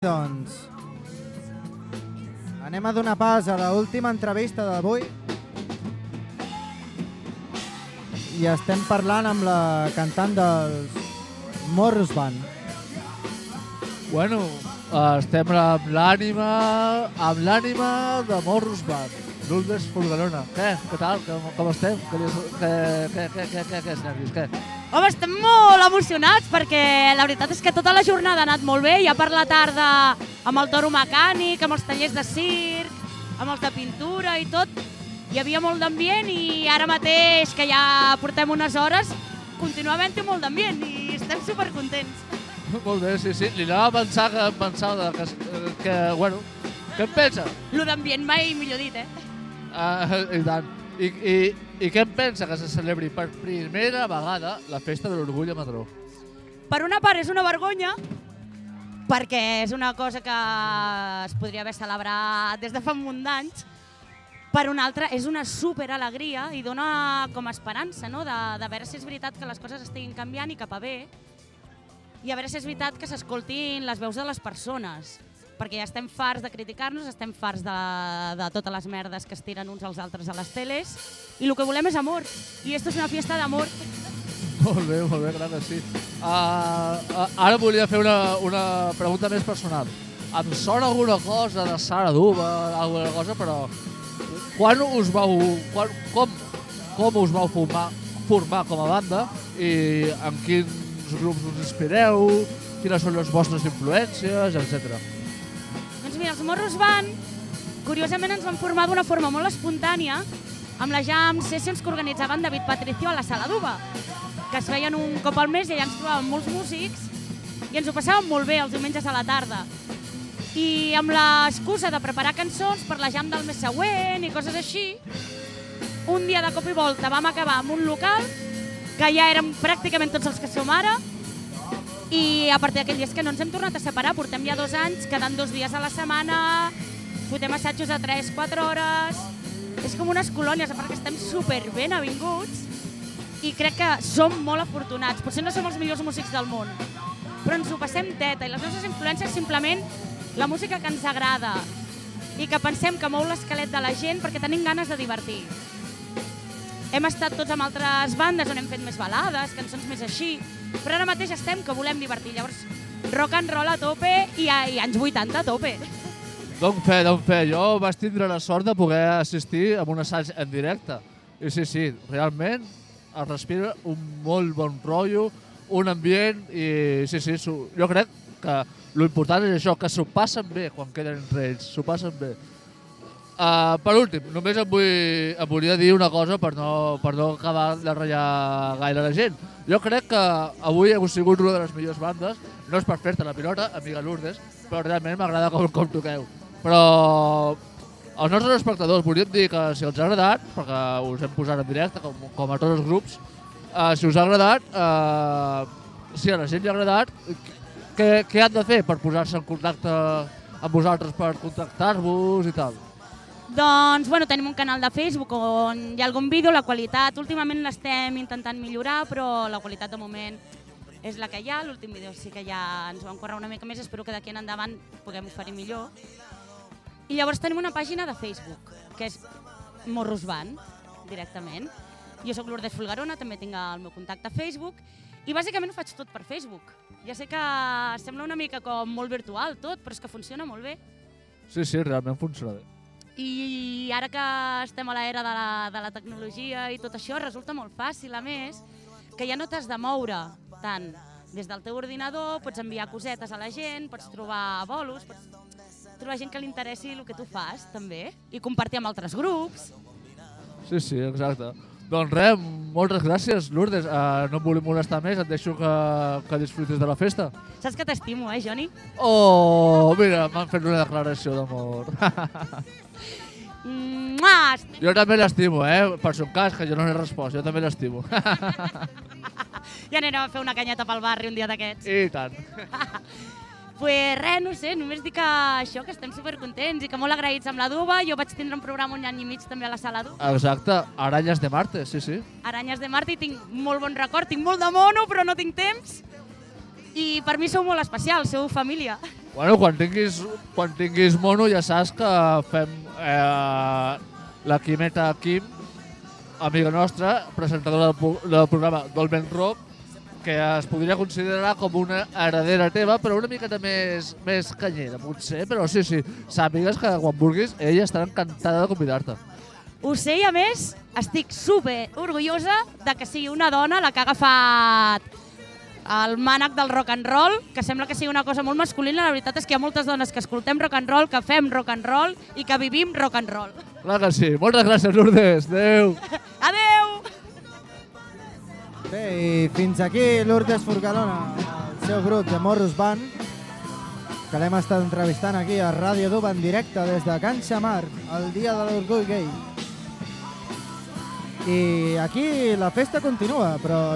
Doncs anem a donar pas a l'última entrevista d'avui i estem parlant amb la cantant dels Morros Band. Bueno, estem amb l'ànima amb l'ànima de Morros Band, Lourdes Fulgarona. Què? Què tal? Com, com estem? Què, què, què, què, què, què, què, nervis? Què? Home, estem molt emocionats perquè la veritat és que tota la jornada ha anat molt bé. Ja per la tarda amb el toro mecànic, amb els tallers de circ, amb els de pintura i tot, hi havia molt d'ambient i ara mateix, que ja portem unes hores, continua havent-hi molt d'ambient i estem supercontents. Molt bé, sí, sí. Li anava a pensar que, pensar de que, que, bueno, què en pensa? Lo d'ambient mai millor dit, eh? Uh, I tant. I, i, I què en pensa que se celebri per primera vegada la festa de l'orgull a Madró? Per una part és una vergonya, perquè és una cosa que es podria haver celebrat des de fa un munt d'anys, per una altra és una super alegria i dona com a esperança, no? de, de veure si és veritat que les coses estiguin canviant i cap a bé, i a veure si és veritat que s'escoltin les veus de les persones, perquè ja estem farts de criticar-nos, estem farts de, de totes les merdes que es tiren uns als altres a les teles, i el que volem és amor, i esto és una fiesta d'amor. Molt bé, molt bé, que sí. Uh, uh, ara volia fer una, una pregunta més personal. Em sona alguna cosa de Sara Duba, alguna cosa, però quan us vau... Quan, com, com us vau formar, formar com a banda i en quins grups us inspireu, quines són les vostres influències, etc. Els morros van, curiosament ens van formar d'una forma molt espontània amb les jam sessions que organitzaven David Patricio a la Sala d'Uva, que es feien un cop al mes i allà ens trobàvem molts músics i ens ho passàvem molt bé els diumenges a la tarda. I amb l'excusa de preparar cançons per la jam del mes següent i coses així, un dia de cop i volta vam acabar amb un local que ja érem pràcticament tots els que som ara i a partir d'aquell dia és que no ens hem tornat a separar, portem ja dos anys, quedant dos dies a la setmana, fotem assajos a 3-4 hores, és com unes colònies, perquè estem super ben avinguts. I crec que som molt afortunats. Potser no som els millors músics del món, però ens ho passem teta. I les nostres influències simplement la música que ens agrada. I que pensem que mou l'esquelet de la gent perquè tenim ganes de divertir. Hem estat tots amb altres bandes on hem fet més balades, cançons més així, però ara mateix estem que volem divertir. Llavors, rock and roll a tope i, a, i anys 80 a tope. Don fe, don fe. Jo vaig tindre la sort de poder assistir a un assaig en directe. I sí, sí, realment es respira un molt bon rotllo, un ambient i sí, sí, jo crec que l'important és això, que s'ho passen bé quan queden entre ells, s'ho passen bé. Uh, per últim, només em, vull, em volia dir una cosa per no, per no acabar de ratllar gaire la gent. Jo crec que avui heu sigut una de les millors bandes, no és per fer-te la pilota, amiga Lourdes, però realment m'agrada com, com toqueu. Però als nostres espectadors volíem dir que si els ha agradat, perquè us hem posat en directe, com, com a tots els grups, uh, si us ha agradat, uh, si a la gent li ha agradat, què, què han de fer per posar-se en contacte amb vosaltres, per contactar-vos i tal? Doncs, bueno, tenim un canal de Facebook on hi ha algun vídeo, la qualitat últimament l'estem intentant millorar, però la qualitat de moment és la que hi ha. L'últim vídeo sí que ja ens vam córrer una mica més, espero que d'aquí en endavant puguem oferir millor. I llavors tenim una pàgina de Facebook, que és Morros Band, directament. Jo sóc Lourdes Fulgarona, també tinc el meu contacte a Facebook, i bàsicament ho faig tot per Facebook. Ja sé que sembla una mica com molt virtual tot, però és que funciona molt bé. Sí, sí, realment funciona bé. I ara que estem a l'era de, la, de la tecnologia i tot això, resulta molt fàcil, a més, que ja no t'has de moure tant. Des del teu ordinador pots enviar cosetes a la gent, pots trobar bolos, pots trobar gent que li interessi el que tu fas, també, i compartir amb altres grups. Sí, sí, exacte. Doncs res, moltes gràcies, Lourdes. Uh, no em vull molestar més, et deixo que, que disfrutis de la festa. Saps que t'estimo, eh, Joni? Oh, mira, m'han fet una declaració d'amor. Jo també l'estimo, eh? Per son cas, que jo no n'he respost, jo també l'estimo. Ja anirem a fer una canyeta pel barri un dia d'aquests. I tant. Pues res, no sé, només dir que això, que estem supercontents i que molt agraïts amb la Duba. Jo vaig tindre un programa un any i mig també a la sala Duba. Exacte, Aranyes de Marte, sí, sí. Aranyes de Marte i tinc molt bon record, tinc molt de mono però no tinc temps. I per mi sou molt especials, sou família. Bueno, quan tinguis, quan tinguis mono ja saps que fem eh, la Quimeta Kim, amiga nostra, presentadora del, del programa Dolmen Rock, que es podria considerar com una heredera teva, però una miqueta més, més canyera, potser. Però sí, sí, sàpigues que quan vulguis ella estarà encantada de convidar-te. Ho sé i a més estic super orgullosa de que sigui una dona la que ha agafat el mànec del rock and roll, que sembla que sigui una cosa molt masculina, la veritat és que hi ha moltes dones que escoltem rock and roll, que fem rock and roll i que vivim rock and roll. Clar que sí. Moltes gràcies, Lourdes. Adéu. Bé, i fins aquí Lourdes Forcalona, el seu grup de Morros Band, que l'hem estat entrevistant aquí a Ràdio Duba en directe des de Can Xamar, el dia de l'orgull gay. I aquí la festa continua, però